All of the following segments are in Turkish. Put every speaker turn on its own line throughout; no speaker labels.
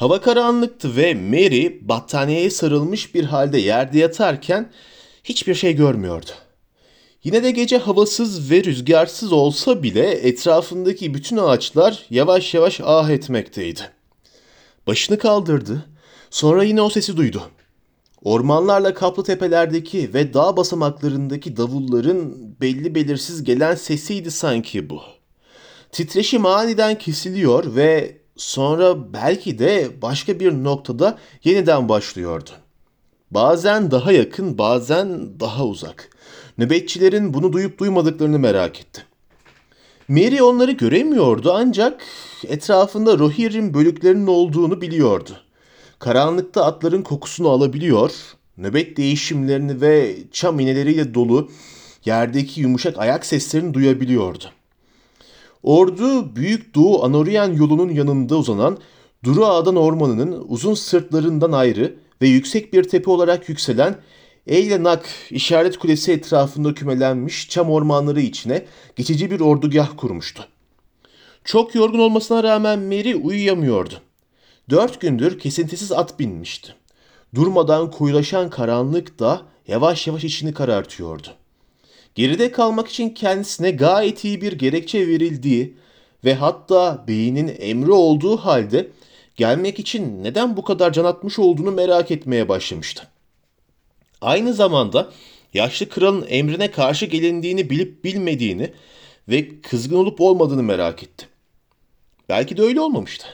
Hava karanlıktı ve Mary battaniyeye sarılmış bir halde yerde yatarken hiçbir şey görmüyordu. Yine de gece havasız ve rüzgarsız olsa bile etrafındaki bütün ağaçlar yavaş yavaş ah etmekteydi. Başını kaldırdı. Sonra yine o sesi duydu. Ormanlarla kaplı tepelerdeki ve dağ basamaklarındaki davulların belli belirsiz gelen sesiydi sanki bu. Titreşim aniden kesiliyor ve sonra belki de başka bir noktada yeniden başlıyordu. Bazen daha yakın, bazen daha uzak. Nöbetçilerin bunu duyup duymadıklarını merak etti. Mary onları göremiyordu ancak etrafında Rohirrim bölüklerinin olduğunu biliyordu. Karanlıkta atların kokusunu alabiliyor, nöbet değişimlerini ve çam iğneleriyle dolu yerdeki yumuşak ayak seslerini duyabiliyordu. Ordu Büyük Doğu Anorian yolunun yanında uzanan Duru Ağa'dan ormanının uzun sırtlarından ayrı ve yüksek bir tepe olarak yükselen Eylenak işaret kulesi etrafında kümelenmiş çam ormanları içine geçici bir ordugah kurmuştu. Çok yorgun olmasına rağmen Mary uyuyamıyordu. Dört gündür kesintisiz at binmişti. Durmadan koyulaşan karanlık da yavaş yavaş içini karartıyordu. Geride kalmak için kendisine gayet iyi bir gerekçe verildiği ve hatta beynin emri olduğu halde gelmek için neden bu kadar can atmış olduğunu merak etmeye başlamıştı. Aynı zamanda yaşlı kralın emrine karşı gelindiğini bilip bilmediğini ve kızgın olup olmadığını merak etti. Belki de öyle olmamıştı.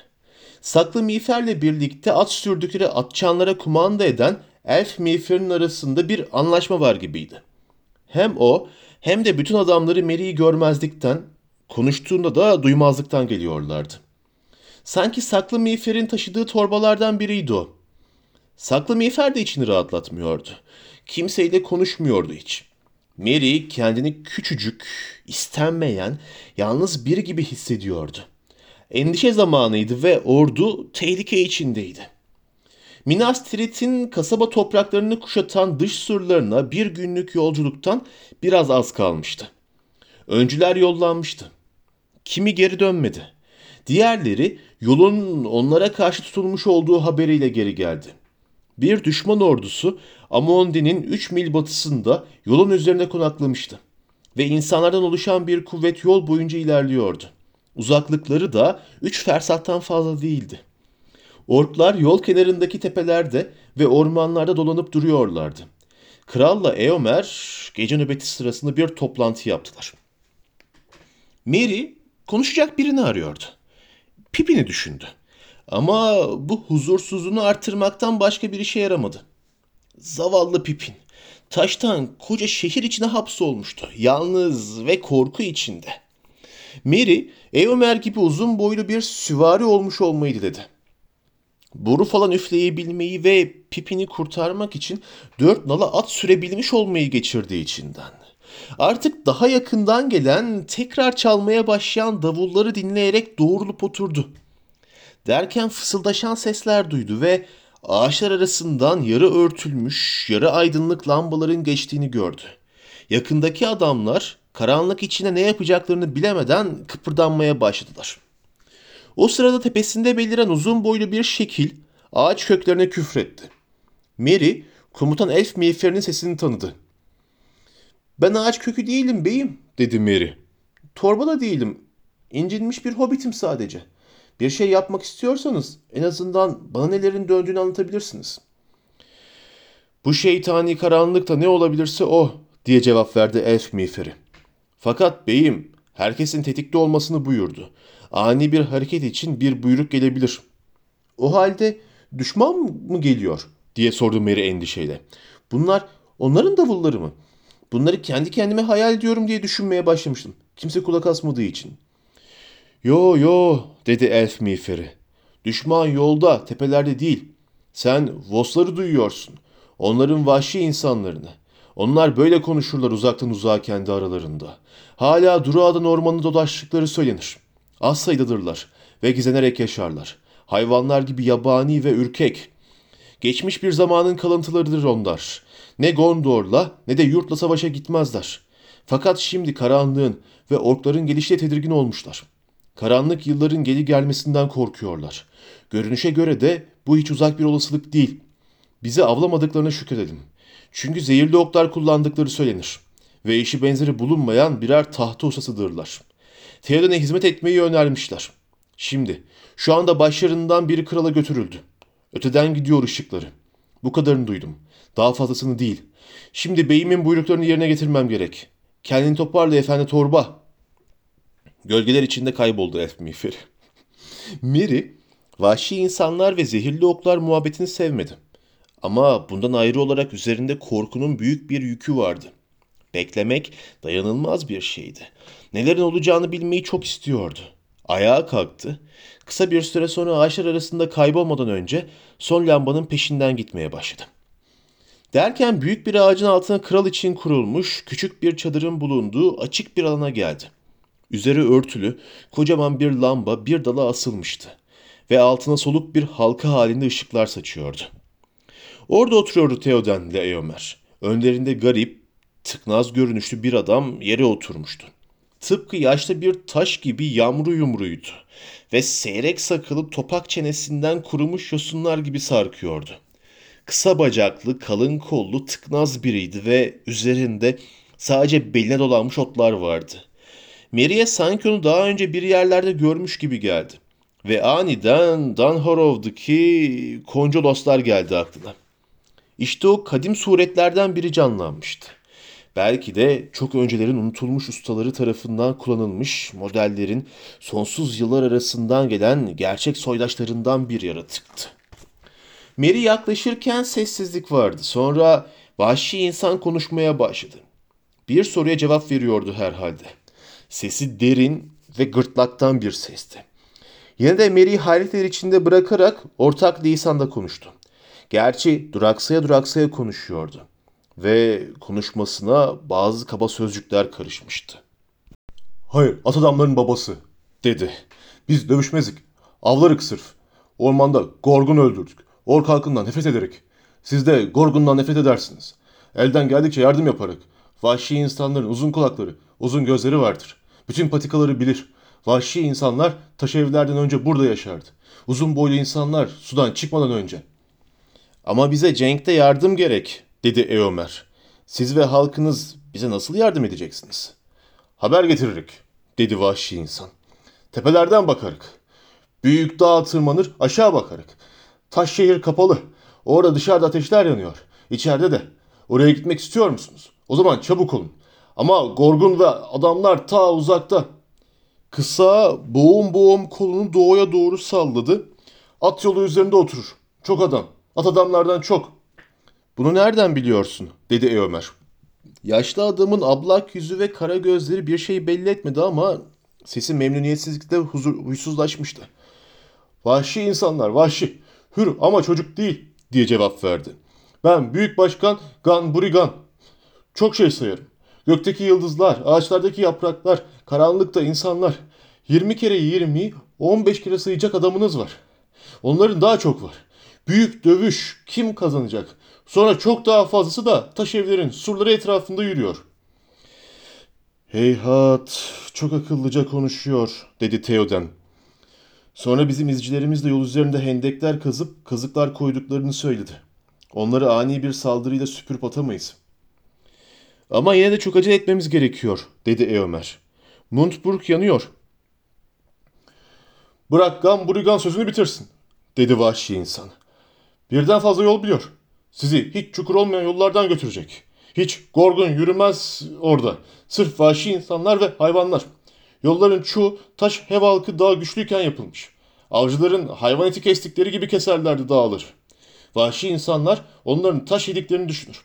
Saklı miğferle birlikte at sürdükleri atçanlara kumanda eden elf miğferin arasında bir anlaşma var gibiydi. Hem o hem de bütün adamları Mary'i görmezlikten, konuştuğunda da duymazlıktan geliyorlardı. Sanki saklı miğferin taşıdığı torbalardan biriydi o. Saklı miğfer de içini rahatlatmıyordu. Kimseyle konuşmuyordu hiç. Mary kendini küçücük, istenmeyen, yalnız biri gibi hissediyordu. Endişe zamanıydı ve ordu tehlike içindeydi. Minas Tirith'in kasaba topraklarını kuşatan dış surlarına bir günlük yolculuktan biraz az kalmıştı. Öncüler yollanmıştı. Kimi geri dönmedi. Diğerleri yolun onlara karşı tutulmuş olduğu haberiyle geri geldi. Bir düşman ordusu Amondi'nin 3 mil batısında yolun üzerine konaklamıştı ve insanlardan oluşan bir kuvvet yol boyunca ilerliyordu. Uzaklıkları da 3 fersahtan fazla değildi. Orklar yol kenarındaki tepelerde ve ormanlarda dolanıp duruyorlardı. Kralla Eomer gece nöbeti sırasında bir toplantı yaptılar. Mary konuşacak birini arıyordu. Pippin'i düşündü. Ama bu huzursuzluğunu artırmaktan başka bir işe yaramadı. Zavallı Pippin. Taştan koca şehir içine hapsolmuştu. Yalnız ve korku içinde. Mary, Eomer gibi uzun boylu bir süvari olmuş olmayı dedi. Boru falan üfleyebilmeyi ve Pippin'i kurtarmak için dört nala at sürebilmiş olmayı geçirdiği içinden. Artık daha yakından gelen, tekrar çalmaya başlayan davulları dinleyerek doğrulup oturdu. Derken fısıldaşan sesler duydu ve ağaçlar arasından yarı örtülmüş, yarı aydınlık lambaların geçtiğini gördü. Yakındaki adamlar karanlık içine ne yapacaklarını bilemeden kıpırdanmaya başladılar. O sırada tepesinde beliren uzun boylu bir şekil ağaç köklerine küfretti. Mary, komutan elf miğferinin sesini tanıdı. Ben ağaç kökü değilim beyim, dedi Mary. Torba da değilim. İncinmiş bir hobbitim sadece. Bir şey yapmak istiyorsanız en azından bana nelerin döndüğünü anlatabilirsiniz. Bu şeytani karanlıkta ne olabilirse o, diye cevap verdi elf miğferi. Fakat beyim, herkesin tetikte olmasını buyurdu. Ani bir hareket için bir buyruk gelebilir. O halde düşman mı geliyor? diye sordu Mary endişeyle. Bunlar onların davulları mı? Bunları kendi kendime hayal ediyorum diye düşünmeye başlamıştım. Kimse kulak asmadığı için. Yo yo dedi elf miğferi. Düşman yolda, tepelerde değil. Sen Vosları duyuyorsun. Onların vahşi insanlarını. Onlar böyle konuşurlar uzaktan uzağa kendi aralarında. Hala Durağa'dan ormanı dolaştıkları söylenir. Az sayıdadırlar ve gizlenerek yaşarlar. Hayvanlar gibi yabani ve ürkek. Geçmiş bir zamanın kalıntılarıdır onlar. Ne Gondor'la ne de yurtla savaşa gitmezler. Fakat şimdi karanlığın ve orkların gelişiyle tedirgin olmuşlar. Karanlık yılların geri gelmesinden korkuyorlar. Görünüşe göre de bu hiç uzak bir olasılık değil. Bizi avlamadıklarına şükredelim. Çünkü zehirli oklar kullandıkları söylenir. Ve eşi benzeri bulunmayan birer tahta ustasıdırlar. Theoden'e hizmet etmeyi önermişler. Şimdi, şu anda başlarından biri krala götürüldü. Öteden gidiyor ışıkları. Bu kadarını duydum. Daha fazlasını değil. Şimdi beyimin buyruklarını yerine getirmem gerek. Kendini toparla efendi torba. Gölgeler içinde kayboldu elf miğferi. Mary, vahşi insanlar ve zehirli oklar muhabbetini sevmedi. Ama bundan ayrı olarak üzerinde korkunun büyük bir yükü vardı. Beklemek dayanılmaz bir şeydi. Nelerin olacağını bilmeyi çok istiyordu. Ayağa kalktı. Kısa bir süre sonra ağaçlar arasında kaybolmadan önce son lambanın peşinden gitmeye başladı. Derken büyük bir ağacın altına kral için kurulmuş küçük bir çadırın bulunduğu açık bir alana geldi. Üzeri örtülü kocaman bir lamba bir dala asılmıştı ve altına soluk bir halka halinde ışıklar saçıyordu. Orada oturuyordu Theoden ile Eomer. Önlerinde garip, tıknaz görünüşlü bir adam yere oturmuştu. Tıpkı yaşlı bir taş gibi yamru yumruydu ve seyrek sakalı topak çenesinden kurumuş yosunlar gibi sarkıyordu. Kısa bacaklı, kalın kollu, tıknaz biriydi ve üzerinde sadece beline dolanmış otlar vardı. Mary'e sanki onu daha önce bir yerlerde görmüş gibi geldi. Ve aniden Dunhorov'daki Koncoloslar geldi aklına. İşte o kadim suretlerden biri canlanmıştı. Belki de çok öncelerin unutulmuş ustaları tarafından kullanılmış modellerin sonsuz yıllar arasından gelen gerçek soydaşlarından bir yaratıktı. Mary yaklaşırken sessizlik vardı. Sonra vahşi insan konuşmaya başladı. Bir soruya cevap veriyordu herhalde. Sesi derin ve gırtlaktan bir sesti. Yine de Mary'i hayretler içinde bırakarak ortak lisanda konuştu. Gerçi duraksaya duraksaya konuşuyordu ve konuşmasına bazı kaba sözcükler karışmıştı. Hayır, at adamların babası, dedi. Biz dövüşmezdik. Avlarık sırf. Ormanda Gorgun öldürdük. Ork halkından nefret ederek. Siz de Gorgun'dan nefret edersiniz. Elden geldikçe yardım yaparak. Vahşi insanların uzun kulakları, uzun gözleri vardır. Bütün patikaları bilir. Vahşi insanlar taş evlerden önce burada yaşardı. Uzun boylu insanlar sudan çıkmadan önce. Ama bize Cenk'te yardım gerek, dedi Eomer. Siz ve halkınız bize nasıl yardım edeceksiniz? Haber getiririk, dedi vahşi insan. Tepelerden bakarak. Büyük dağa tırmanır aşağı bakarak. Taş şehir kapalı. Orada dışarıda ateşler yanıyor. İçeride de. Oraya gitmek istiyor musunuz? O zaman çabuk olun. Ama Gorgun ve adamlar ta uzakta. Kısa boğum boğum kolunu doğuya doğru salladı. At yolu üzerinde oturur. Çok adam. At adamlardan çok. Bunu nereden biliyorsun? dedi Eomer. Yaşlı adamın ablak yüzü ve kara gözleri bir şey belli etmedi ama sesi memnuniyetsizlikle huzur, huysuzlaşmıştı. Vahşi insanlar, vahşi. Hür ama çocuk değil diye cevap verdi. Ben Büyük Başkan Gan Burigan. Çok şey sayarım. Gökteki yıldızlar, ağaçlardaki yapraklar, karanlıkta insanlar. 20 kere 20, 15 kere sayacak adamınız var. Onların daha çok var. Büyük dövüş kim kazanacak? Sonra çok daha fazlası da taş evlerin surları etrafında yürüyor. Heyhat, çok akıllıca konuşuyor, dedi Theoden. Sonra bizim izcilerimiz de yol üzerinde hendekler kazıp kazıklar koyduklarını söyledi. Onları ani bir saldırıyla süpürüp atamayız. Ama yine de çok acele etmemiz gerekiyor, dedi Eomer. Mundburg yanıyor. Bırak Gamburigan sözünü bitirsin, dedi vahşi insan. Birden fazla yol biliyor. Sizi hiç çukur olmayan yollardan götürecek. Hiç gorgun yürümez orada. Sırf vahşi insanlar ve hayvanlar. Yolların çoğu taş hev halkı daha güçlüyken yapılmış. Avcıların hayvan eti kestikleri gibi keserlerdi dağları. Vahşi insanlar onların taş yediklerini düşünür.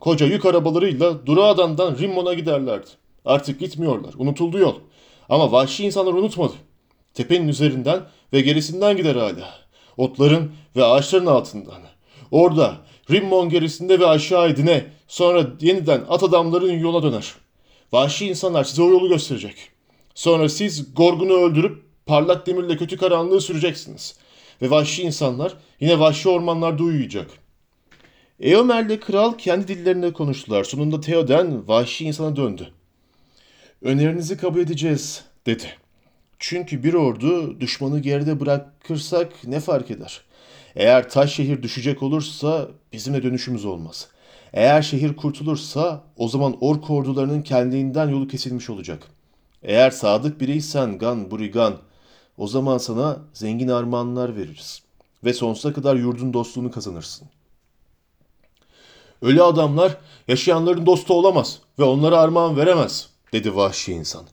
Koca yük arabalarıyla Durağadan'dan Rimmon'a giderlerdi. Artık gitmiyorlar. Unutuldu yol. Ama vahşi insanlar unutmadı. Tepenin üzerinden ve gerisinden gider hala. Otların ve ağaçların altından. Orada Rimmon gerisinde ve aşağı edine sonra yeniden at adamların yola döner. Vahşi insanlar size o yolu gösterecek. Sonra siz Gorgun'u öldürüp parlak demirle kötü karanlığı süreceksiniz. Ve vahşi insanlar yine vahşi ormanlarda uyuyacak. Eomer'le kral kendi dillerinde konuştular. Sonunda Theoden vahşi insana döndü. Önerinizi kabul edeceğiz dedi. Çünkü bir ordu düşmanı geride bırakırsak ne fark eder? Eğer taş şehir düşecek olursa bizim de dönüşümüz olmaz. Eğer şehir kurtulursa o zaman ork ordularının kendinden yolu kesilmiş olacak. Eğer sadık biriysen Gan Burigan o zaman sana zengin armağanlar veririz. Ve sonsuza kadar yurdun dostluğunu kazanırsın. Ölü adamlar yaşayanların dostu olamaz ve onlara armağan veremez, dedi vahşi insan.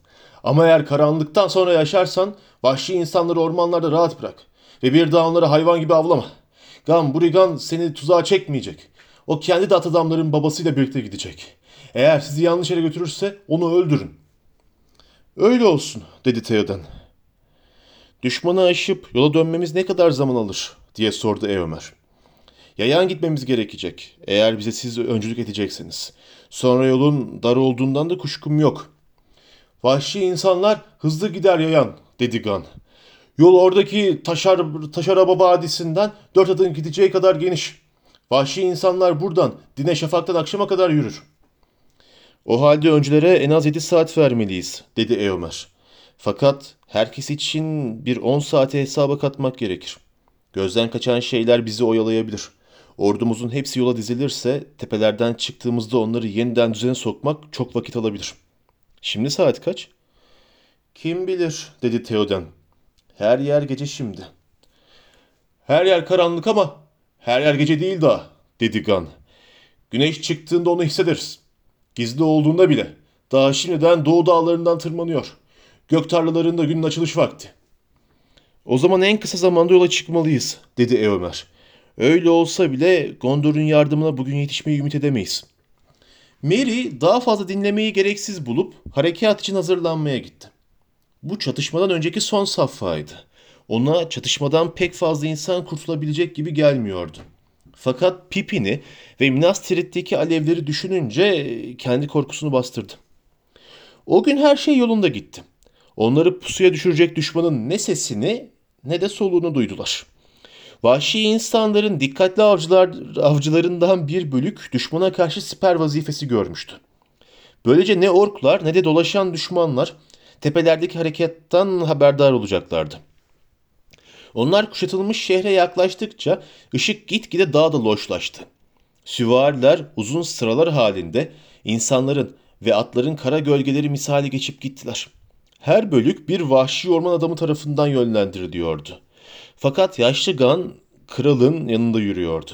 Ama eğer karanlıktan sonra yaşarsan vahşi insanları ormanlarda rahat bırak ve bir daha onları hayvan gibi avlama. Gan Burigan seni tuzağa çekmeyecek. O kendi de at adamların babasıyla birlikte gidecek. Eğer sizi yanlış yere götürürse onu öldürün. Öyle olsun, dedi Theoden. Düşmanı aşıp yola dönmemiz ne kadar zaman alır diye sordu Eomer. Yayan gitmemiz gerekecek eğer bize siz öncülük edecekseniz. Sonra yolun dar olduğundan da kuşkum yok. Vahşi insanlar hızlı gider yayan dedi Gan. Yol oradaki Taşar, Taşaraba Vadisi'nden dört adım gideceği kadar geniş. Vahşi insanlar buradan dine şafaktan akşama kadar yürür. O halde öncülere en az yedi saat vermeliyiz dedi Eomer. Fakat herkes için bir on saate hesaba katmak gerekir. Gözden kaçan şeyler bizi oyalayabilir. Ordumuzun hepsi yola dizilirse tepelerden çıktığımızda onları yeniden düzene sokmak çok vakit alabilir. Şimdi saat kaç? Kim bilir dedi Theoden. Her yer gece şimdi. Her yer karanlık ama her yer gece değil daha dedi Gan. Güneş çıktığında onu hissederiz. Gizli olduğunda bile daha şimdiden doğu dağlarından tırmanıyor. Gök tarlalarında günün açılış vakti. O zaman en kısa zamanda yola çıkmalıyız dedi Eomer. Öyle olsa bile Gondor'un yardımına bugün yetişmeyi ümit edemeyiz. Merry daha fazla dinlemeyi gereksiz bulup harekat için hazırlanmaya gitti. Bu çatışmadan önceki son safhaydı. Ona çatışmadan pek fazla insan kurtulabilecek gibi gelmiyordu. Fakat Pippin'i ve Minas Tirith'teki alevleri düşününce kendi korkusunu bastırdı. O gün her şey yolunda gitti. Onları pusuya düşürecek düşmanın ne sesini ne de soluğunu duydular. Vahşi insanların dikkatli avcılar, avcılarından bir bölük düşmana karşı siper vazifesi görmüştü. Böylece ne orklar ne de dolaşan düşmanlar tepelerdeki harekattan haberdar olacaklardı. Onlar kuşatılmış şehre yaklaştıkça ışık gitgide daha da loşlaştı. Süvariler uzun sıralar halinde insanların ve atların kara gölgeleri misali geçip gittiler. Her bölük bir vahşi orman adamı tarafından yönlendiriliyordu. Fakat yaşlı Gan kralın yanında yürüyordu.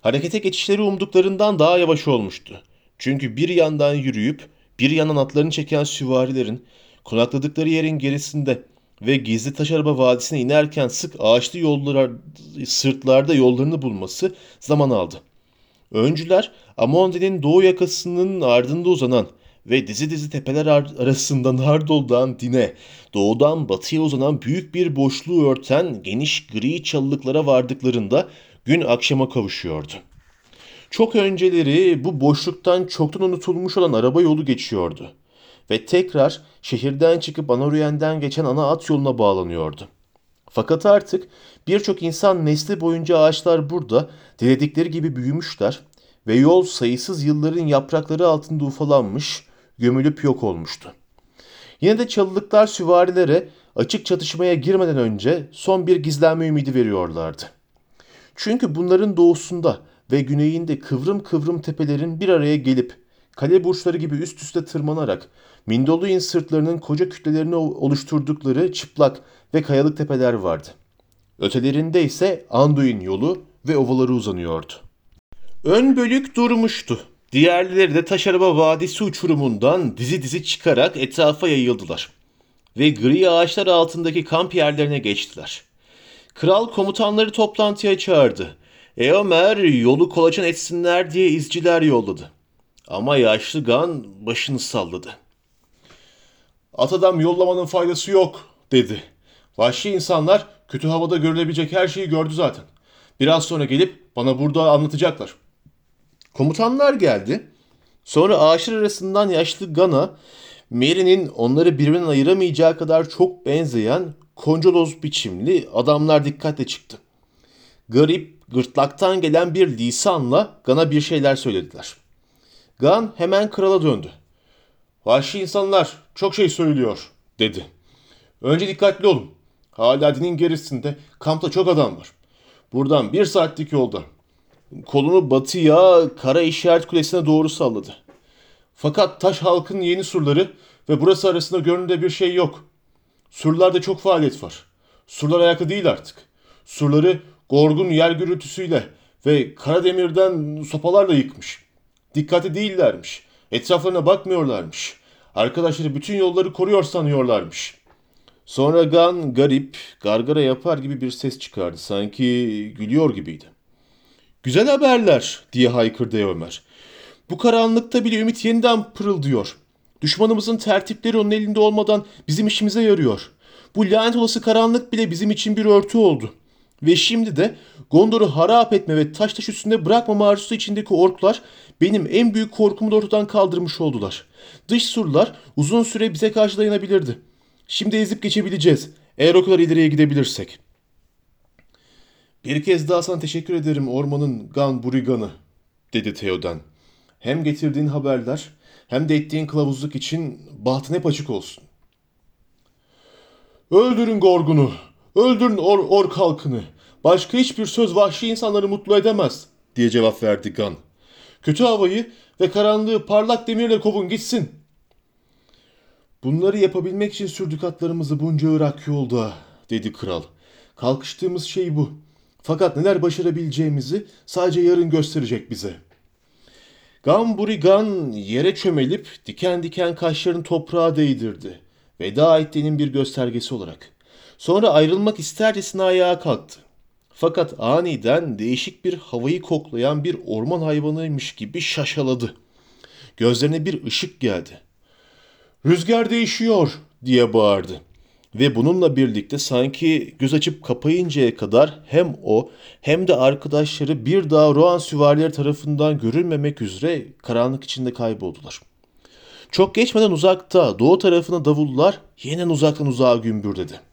Harekete geçişleri umduklarından daha yavaş olmuştu. Çünkü bir yandan yürüyüp bir yandan atlarını çeken süvarilerin konakladıkları yerin gerisinde ve gizli taş araba vadisine inerken sık ağaçlı yollar, sırtlarda yollarını bulması zaman aldı. Öncüler Amondi'nin doğu yakasının ardında uzanan ve dizi dizi tepeler arasında Nardol'dan Dine, doğudan batıya uzanan büyük bir boşluğu örten geniş gri çalılıklara vardıklarında gün akşama kavuşuyordu. Çok önceleri bu boşluktan çoktan unutulmuş olan araba yolu geçiyordu ve tekrar şehirden çıkıp Anoryen'den geçen ana at yoluna bağlanıyordu. Fakat artık birçok insan nesli boyunca ağaçlar burada diledikleri gibi büyümüşler ve yol sayısız yılların yaprakları altında ufalanmış, gömülüp yok olmuştu. Yine de çalılıklar süvarilere açık çatışmaya girmeden önce son bir gizlenme ümidi veriyorlardı. Çünkü bunların doğusunda ve güneyinde kıvrım kıvrım tepelerin bir araya gelip kale burçları gibi üst üste tırmanarak Mindoluin sırtlarının koca kütlelerini oluşturdukları çıplak ve kayalık tepeler vardı. Ötelerinde ise Anduin yolu ve ovaları uzanıyordu. Ön bölük durmuştu. Diğerleri de Taşaraba Vadisi uçurumundan dizi dizi çıkarak etrafa yayıldılar. Ve gri ağaçlar altındaki kamp yerlerine geçtiler. Kral komutanları toplantıya çağırdı. Eomer yolu kolaçan etsinler diye izciler yolladı. Ama yaşlı Gan başını salladı. At adam yollamanın faydası yok dedi. Vahşi insanlar kötü havada görülebilecek her şeyi gördü zaten. Biraz sonra gelip bana burada anlatacaklar. Komutanlar geldi. Sonra ağaçlar arasından yaşlı Gana, Mary'nin onları birbirinden ayıramayacağı kadar çok benzeyen koncoloz biçimli adamlar dikkatle çıktı. Garip, gırtlaktan gelen bir lisanla Gan'a bir şeyler söylediler. Gan hemen krala döndü. Vahşi insanlar çok şey söylüyor dedi. Önce dikkatli olun. Haladinin gerisinde kampta çok adam var. Buradan bir saatlik yolda. Kolunu batıya kara işaret kulesine doğru salladı. Fakat taş halkın yeni surları ve burası arasında görünürde bir şey yok. Surlarda çok faaliyet var. Surlar ayakta değil artık. Surları gorgun yer gürültüsüyle ve kara demirden sopalarla yıkmış. Dikkatli değillermiş. Etraflarına bakmıyorlarmış. Arkadaşları bütün yolları koruyor sanıyorlarmış. Sonra Gan garip, gargara yapar gibi bir ses çıkardı. Sanki gülüyor gibiydi. Güzel haberler diye haykırdı Ömer. Bu karanlıkta bile ümit yeniden pırıldıyor. Düşmanımızın tertipleri onun elinde olmadan bizim işimize yarıyor. Bu lanet olası karanlık bile bizim için bir örtü oldu. Ve şimdi de Gondor'u harap etme ve taş taş üstünde bırakmama arzusu içindeki orklar benim en büyük korkumu da ortadan kaldırmış oldular. Dış surlar uzun süre bize karşı dayanabilirdi. Şimdi ezip geçebileceğiz. Eğer o kadar ileriye gidebilirsek. Bir kez daha sana teşekkür ederim ormanın Gan Burigan'ı, dedi Theoden. Hem getirdiğin haberler hem de ettiğin kılavuzluk için bahtın hep açık olsun. Öldürün Gorgun'u, öldürün or ork halkını. Başka hiçbir söz vahşi insanları mutlu edemez, diye cevap verdi Gan. Kötü havayı ve karanlığı parlak demirle kovun gitsin. Bunları yapabilmek için sürdük atlarımızı bunca Irak yolda, dedi kral. Kalkıştığımız şey bu. Fakat neler başarabileceğimizi sadece yarın gösterecek bize. Gamburigan yere çömelip diken diken kaşlarını toprağa değdirdi. Veda ettiğinin bir göstergesi olarak. Sonra ayrılmak istercesine ayağa kalktı. Fakat aniden değişik bir havayı koklayan bir orman hayvanıymış gibi şaşaladı. Gözlerine bir ışık geldi. Rüzgar değişiyor diye bağırdı. Ve bununla birlikte sanki göz açıp kapayıncaya kadar hem o hem de arkadaşları bir daha Rohan süvarileri tarafından görülmemek üzere karanlık içinde kayboldular. Çok geçmeden uzakta doğu tarafına davullar yeniden uzaktan uzağa gümbürdedi.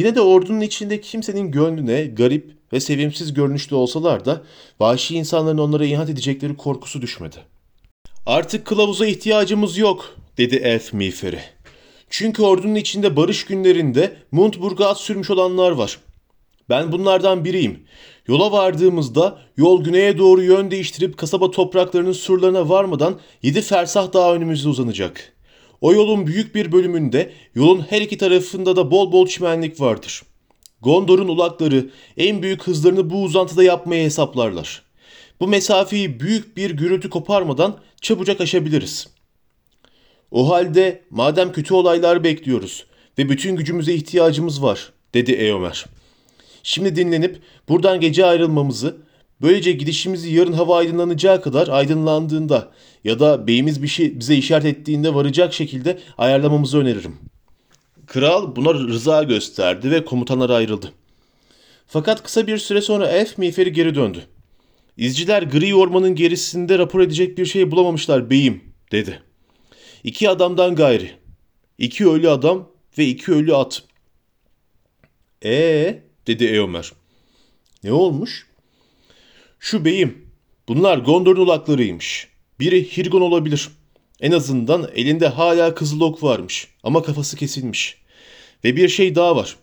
Yine de ordunun içinde kimsenin gönlüne garip ve sevimsiz görünüşlü olsalar da vahşi insanların onlara ihanet edecekleri korkusu düşmedi. Artık kılavuza ihtiyacımız yok dedi elf miğferi. Çünkü ordunun içinde barış günlerinde Mundburg'a at sürmüş olanlar var. Ben bunlardan biriyim. Yola vardığımızda yol güneye doğru yön değiştirip kasaba topraklarının surlarına varmadan yedi fersah daha önümüzde uzanacak. O yolun büyük bir bölümünde yolun her iki tarafında da bol bol çimenlik vardır. Gondor'un ulakları en büyük hızlarını bu uzantıda yapmaya hesaplarlar. Bu mesafeyi büyük bir gürültü koparmadan çabucak aşabiliriz.'' O halde madem kötü olaylar bekliyoruz ve bütün gücümüze ihtiyacımız var, dedi Eomer. Şimdi dinlenip buradan gece ayrılmamızı, böylece gidişimizi yarın hava aydınlanacağı kadar aydınlandığında ya da beyimiz bir şey bize işaret ettiğinde varacak şekilde ayarlamamızı öneririm. Kral buna rıza gösterdi ve komutanlar ayrıldı. Fakat kısa bir süre sonra elf miğferi geri döndü. İzciler gri ormanın gerisinde rapor edecek bir şey bulamamışlar beyim, dedi.'' İki adamdan gayri. İki ölü adam ve iki ölü at. Ee dedi Eomer. Ne olmuş? Şu beyim. Bunlar Gondor'un ulaklarıymış. Biri Hirgon olabilir. En azından elinde hala kızıl ok varmış ama kafası kesilmiş. Ve bir şey daha var.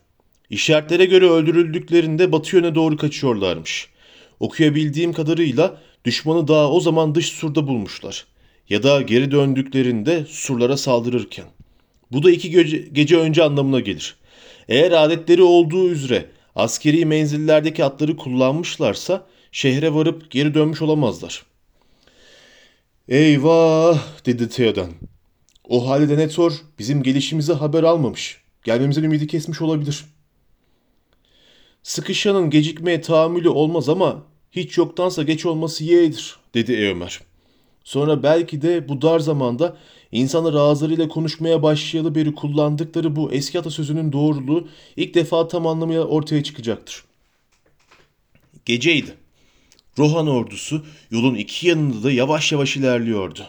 İşaretlere göre öldürüldüklerinde batı yöne doğru kaçıyorlarmış. Okuyabildiğim kadarıyla düşmanı daha o zaman dış surda bulmuşlar ya da geri döndüklerinde surlara saldırırken. Bu da iki gece, gece önce anlamına gelir. Eğer adetleri olduğu üzere askeri menzillerdeki atları kullanmışlarsa şehre varıp geri dönmüş olamazlar. Eyvah dedi Theoden. O halde Denethor bizim gelişimize haber almamış. Gelmemizden ümidi kesmiş olabilir. Sıkışanın gecikmeye tahammülü olmaz ama hiç yoktansa geç olması yeğdir dedi Eomer. Sonra belki de bu dar zamanda insanlar ağızlarıyla konuşmaya başlayalı beri kullandıkları bu eski atasözünün doğruluğu ilk defa tam anlamıyla ortaya çıkacaktır. Geceydi. Rohan ordusu yolun iki yanında da yavaş yavaş ilerliyordu.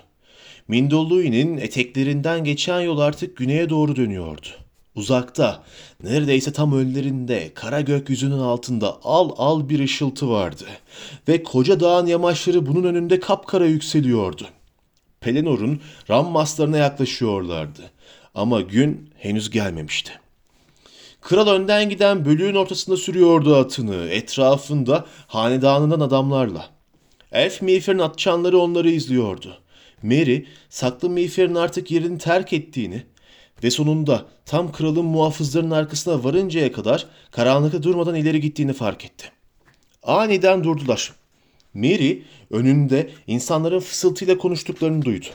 Mindollui'nin eteklerinden geçen yol artık güneye doğru dönüyordu. Uzakta, neredeyse tam önlerinde, kara gökyüzünün altında al al bir ışıltı vardı. Ve koca dağın yamaçları bunun önünde kapkara yükseliyordu. Pelenor'un ram maslarına yaklaşıyorlardı. Ama gün henüz gelmemişti. Kral önden giden bölüğün ortasında sürüyordu atını, etrafında hanedanından adamlarla. Elf miğferin atçanları onları izliyordu. Mary, saklı miğferin artık yerini terk ettiğini ve sonunda tam kralın muhafızlarının arkasına varıncaya kadar karanlıkta durmadan ileri gittiğini fark etti. Aniden durdular. Mary önünde insanların fısıltıyla konuştuklarını duydu.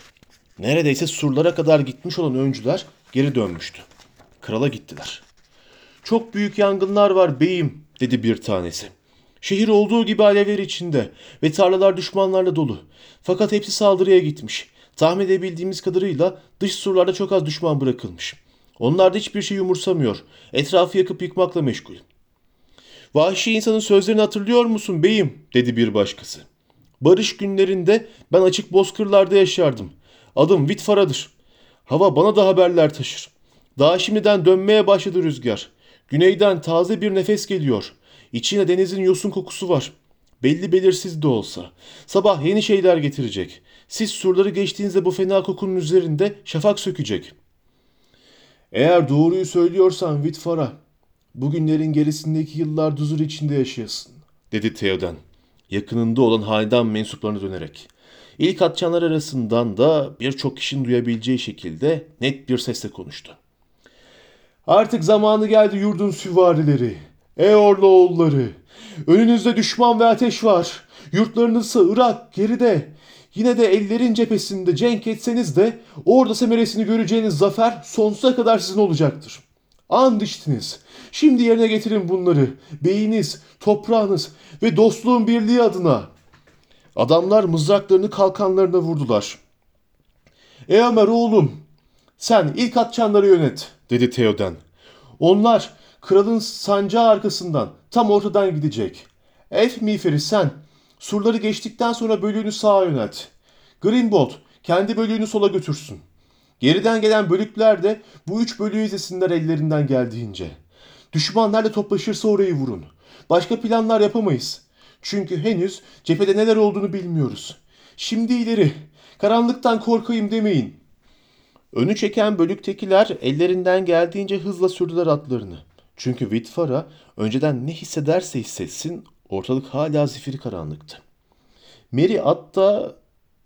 Neredeyse surlara kadar gitmiş olan öncüler geri dönmüştü. Krala gittiler. Çok büyük yangınlar var beyim dedi bir tanesi. Şehir olduğu gibi alevler içinde ve tarlalar düşmanlarla dolu. Fakat hepsi saldırıya gitmiş. Tahmin edebildiğimiz kadarıyla dış surlarda çok az düşman bırakılmış. Onlar da hiçbir şey umursamıyor. Etrafı yakıp yıkmakla meşgul. Vahşi insanın sözlerini hatırlıyor musun beyim? dedi bir başkası. Barış günlerinde ben açık bozkırlarda yaşardım. Adım Vitfara'dır. Hava bana da haberler taşır. Daha şimdiden dönmeye başladı rüzgar. Güneyden taze bir nefes geliyor. İçine denizin yosun kokusu var. Belli belirsiz de olsa. Sabah yeni şeyler getirecek. Siz surları geçtiğinizde bu fena kokunun üzerinde şafak sökecek. Eğer doğruyu söylüyorsan Vitfara, bugünlerin gerisindeki yıllar huzur içinde yaşayasın, dedi Theoden, yakınında olan hanedan mensuplarına dönerek. İlk atçanlar arasından da birçok kişinin duyabileceği şekilde net bir sesle konuştu. Artık zamanı geldi yurdun süvarileri. Eorlu oğulları. Önünüzde düşman ve ateş var. Yurtlarınızsa Irak geride. Yine de ellerin cephesinde cenk etseniz de orada semeresini göreceğiniz zafer sonsuza kadar sizin olacaktır. And içtiniz. Şimdi yerine getirin bunları. Beyiniz, toprağınız ve dostluğun birliği adına. Adamlar mızraklarını kalkanlarına vurdular. Eamer oğlum, sen ilk atçanları yönet, dedi Theoden. Onlar kralın sancağı arkasından tam ortadan gidecek. Elf miğferi sen surları geçtikten sonra bölüğünü sağa yönelt. Greenbolt kendi bölüğünü sola götürsün. Geriden gelen bölükler de bu üç bölüğü izlesinler ellerinden geldiğince. Düşman nerede toplaşırsa orayı vurun. Başka planlar yapamayız. Çünkü henüz cephede neler olduğunu bilmiyoruz. Şimdi ileri. Karanlıktan korkayım demeyin. Önü çeken bölüktekiler ellerinden geldiğince hızla sürdüler atlarını. Çünkü Vitfara önceden ne hissederse hissetsin ortalık hala zifiri karanlıktı. Mary atta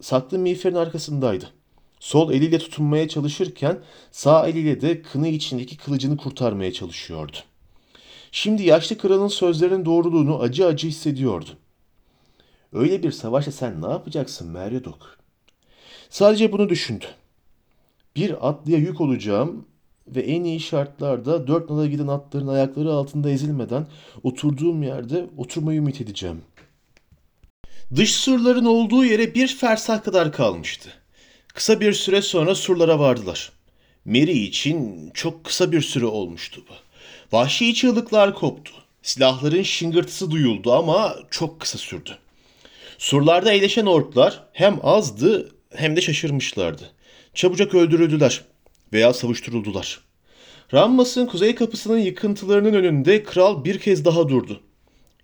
saklı miğferin arkasındaydı. Sol eliyle tutunmaya çalışırken sağ eliyle de kını içindeki kılıcını kurtarmaya çalışıyordu. Şimdi yaşlı kralın sözlerinin doğruluğunu acı acı hissediyordu. Öyle bir savaşta sen ne yapacaksın Meryodok? Sadece bunu düşündü. Bir atlıya yük olacağım ve en iyi şartlarda dört nala giden atların ayakları altında ezilmeden oturduğum yerde oturmayı ümit edeceğim. Dış surların olduğu yere bir fersah kadar kalmıştı. Kısa bir süre sonra surlara vardılar. Mary için çok kısa bir süre olmuştu bu. Vahşi çığlıklar koptu. Silahların şıngırtısı duyuldu ama çok kısa sürdü. Surlarda eğleşen orklar hem azdı hem de şaşırmışlardı. Çabucak öldürüldüler veya savuşturuldular. Rammas'ın kuzey kapısının yıkıntılarının önünde kral bir kez daha durdu.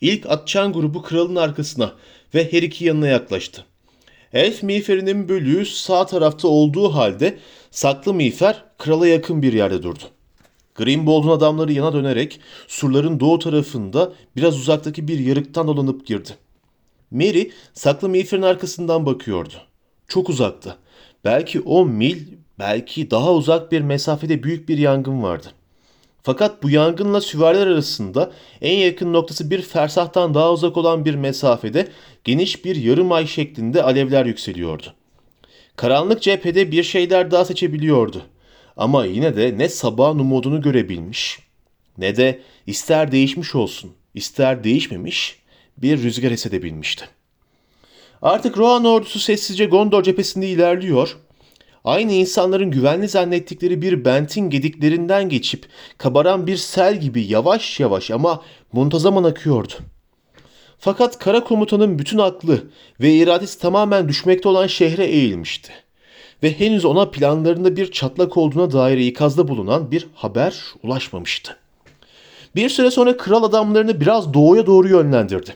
İlk atçan grubu kralın arkasına ve her iki yanına yaklaştı. Elf miğferinin bölüğü sağ tarafta olduğu halde saklı miğfer krala yakın bir yerde durdu. Greenbold'un adamları yana dönerek surların doğu tarafında biraz uzaktaki bir yarıktan dolanıp girdi. Mary saklı miğferin arkasından bakıyordu. Çok uzakta. Belki 10 mil, belki daha uzak bir mesafede büyük bir yangın vardı. Fakat bu yangınla süvariler arasında en yakın noktası bir fersahtan daha uzak olan bir mesafede geniş bir yarım ay şeklinde alevler yükseliyordu. Karanlık cephede bir şeyler daha seçebiliyordu. Ama yine de ne sabahın umudunu görebilmiş ne de ister değişmiş olsun ister değişmemiş bir rüzgar hissedebilmişti. Artık Rohan ordusu sessizce Gondor cephesinde ilerliyor. Aynı insanların güvenli zannettikleri bir bentin gediklerinden geçip kabaran bir sel gibi yavaş yavaş ama muntazaman akıyordu. Fakat kara komutanın bütün aklı ve iradesi tamamen düşmekte olan şehre eğilmişti. Ve henüz ona planlarında bir çatlak olduğuna dair ikazda bulunan bir haber ulaşmamıştı. Bir süre sonra kral adamlarını biraz doğuya doğru yönlendirdi.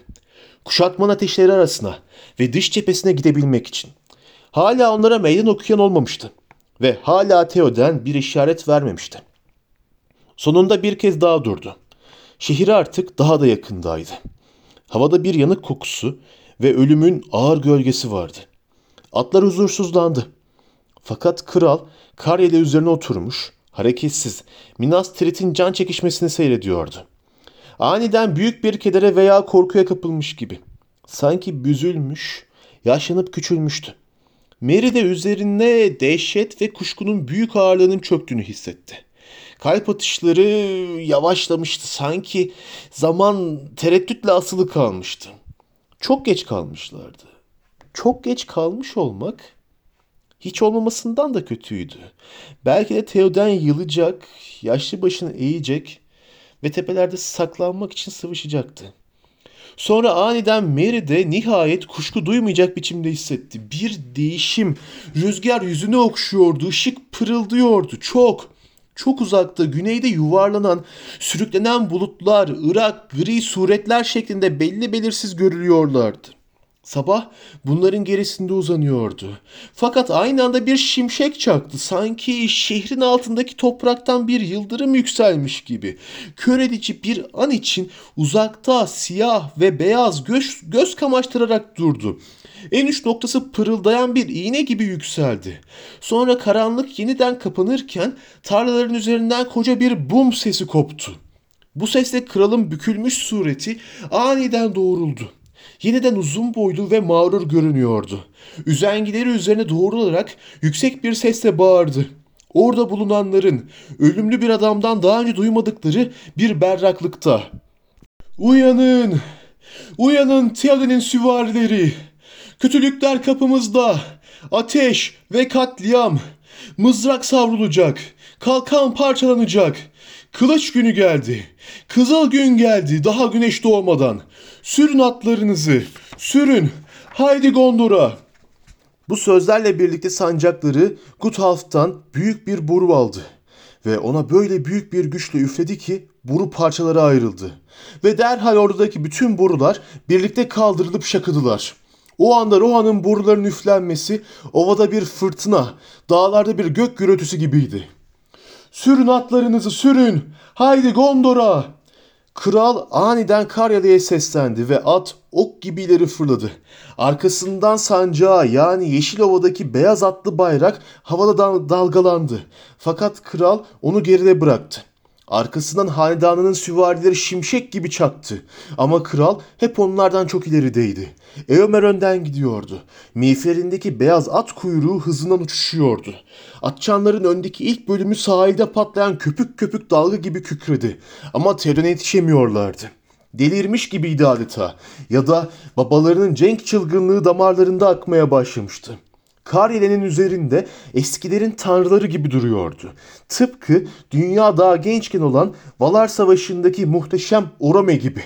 Kuşatman ateşleri arasına ve dış cephesine gidebilmek için. Hala onlara meydan okuyan olmamıştı ve hala Theoden bir işaret vermemişti. Sonunda bir kez daha durdu. Şehir artık daha da yakındaydı. Havada bir yanık kokusu ve ölümün ağır gölgesi vardı. Atlar huzursuzlandı. Fakat kral karyede üzerine oturmuş, hareketsiz, Minas Tirith'in can çekişmesini seyrediyordu. Aniden büyük bir kedere veya korkuya kapılmış gibi. Sanki büzülmüş, yaşlanıp küçülmüştü. Mary de üzerine dehşet ve kuşkunun büyük ağırlığının çöktüğünü hissetti. Kalp atışları yavaşlamıştı. Sanki zaman tereddütle asılı kalmıştı. Çok geç kalmışlardı. Çok geç kalmış olmak hiç olmamasından da kötüydü. Belki de Theoden yılacak, yaşlı başını eğecek ve tepelerde saklanmak için sıvışacaktı. Sonra aniden Mary de nihayet kuşku duymayacak biçimde hissetti. Bir değişim. Rüzgar yüzünü okşuyordu, ışık pırıldıyordu. Çok, çok uzakta güneyde yuvarlanan, sürüklenen bulutlar, ırak, gri suretler şeklinde belli belirsiz görülüyorlardı. Sabah bunların gerisinde uzanıyordu. Fakat aynı anda bir şimşek çaktı. Sanki şehrin altındaki topraktan bir yıldırım yükselmiş gibi. Kör edici bir an için uzakta siyah ve beyaz göz, göz kamaştırarak durdu. En uç noktası pırıldayan bir iğne gibi yükseldi. Sonra karanlık yeniden kapanırken tarlaların üzerinden koca bir bum sesi koptu. Bu sesle kralın bükülmüş sureti aniden doğruldu yeniden uzun boylu ve mağrur görünüyordu. Üzengileri üzerine doğrularak yüksek bir sesle bağırdı. Orada bulunanların ölümlü bir adamdan daha önce duymadıkları bir berraklıkta. Uyanın! Uyanın Theoden'in süvarileri! Kötülükler kapımızda! Ateş ve katliam! Mızrak savrulacak! Kalkan parçalanacak! Kılıç günü geldi. Kızıl gün geldi daha güneş doğmadan. Sürün atlarınızı, sürün. Haydi Gondor'a. Bu sözlerle birlikte sancakları Guthalf'tan büyük bir boru aldı. Ve ona böyle büyük bir güçle üfledi ki boru parçalara ayrıldı. Ve derhal oradaki bütün borular birlikte kaldırılıp şakıdılar. O anda Rohan'ın boruların üflenmesi ovada bir fırtına, dağlarda bir gök gürültüsü gibiydi. Sürün atlarınızı sürün. Haydi Gondor'a. Kral aniden Karyalı'ya seslendi ve at ok gibi ileri fırladı. Arkasından sancağı yani Yeşilova'daki beyaz atlı bayrak havada dalgalandı. Fakat kral onu geride bıraktı. Arkasından hanedanının süvarileri şimşek gibi çaktı. Ama kral hep onlardan çok ilerideydi. Eomer önden gidiyordu. Miğferindeki beyaz at kuyruğu hızından uçuşuyordu. Atçanların öndeki ilk bölümü sahilde patlayan köpük köpük dalga gibi kükredi. Ama Teoden'e yetişemiyorlardı. Delirmiş gibiydi adeta. Ya da babalarının cenk çılgınlığı damarlarında akmaya başlamıştı. Karyele'nin üzerinde eskilerin tanrıları gibi duruyordu. Tıpkı dünya daha gençken olan Valar Savaşı'ndaki muhteşem Orome gibi.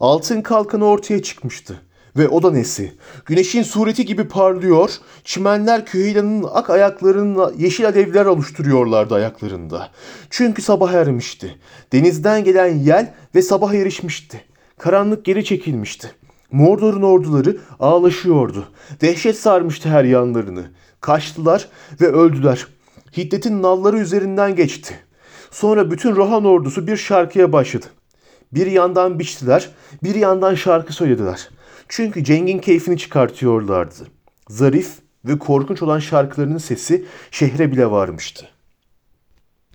Altın kalkanı ortaya çıkmıştı. Ve o da nesi? Güneşin sureti gibi parlıyor, çimenler Küheylan'ın ak ayaklarının yeşil alevler oluşturuyorlardı ayaklarında. Çünkü sabah ermişti. Denizden gelen yel ve sabah erişmişti. Karanlık geri çekilmişti. Mordor'un orduları ağlaşıyordu. Dehşet sarmıştı her yanlarını. Kaçtılar ve öldüler. Hiddet'in nalları üzerinden geçti. Sonra bütün Rohan ordusu bir şarkıya başladı. Bir yandan biçtiler, bir yandan şarkı söylediler. Çünkü Ceng'in keyfini çıkartıyorlardı. Zarif ve korkunç olan şarkılarının sesi şehre bile varmıştı.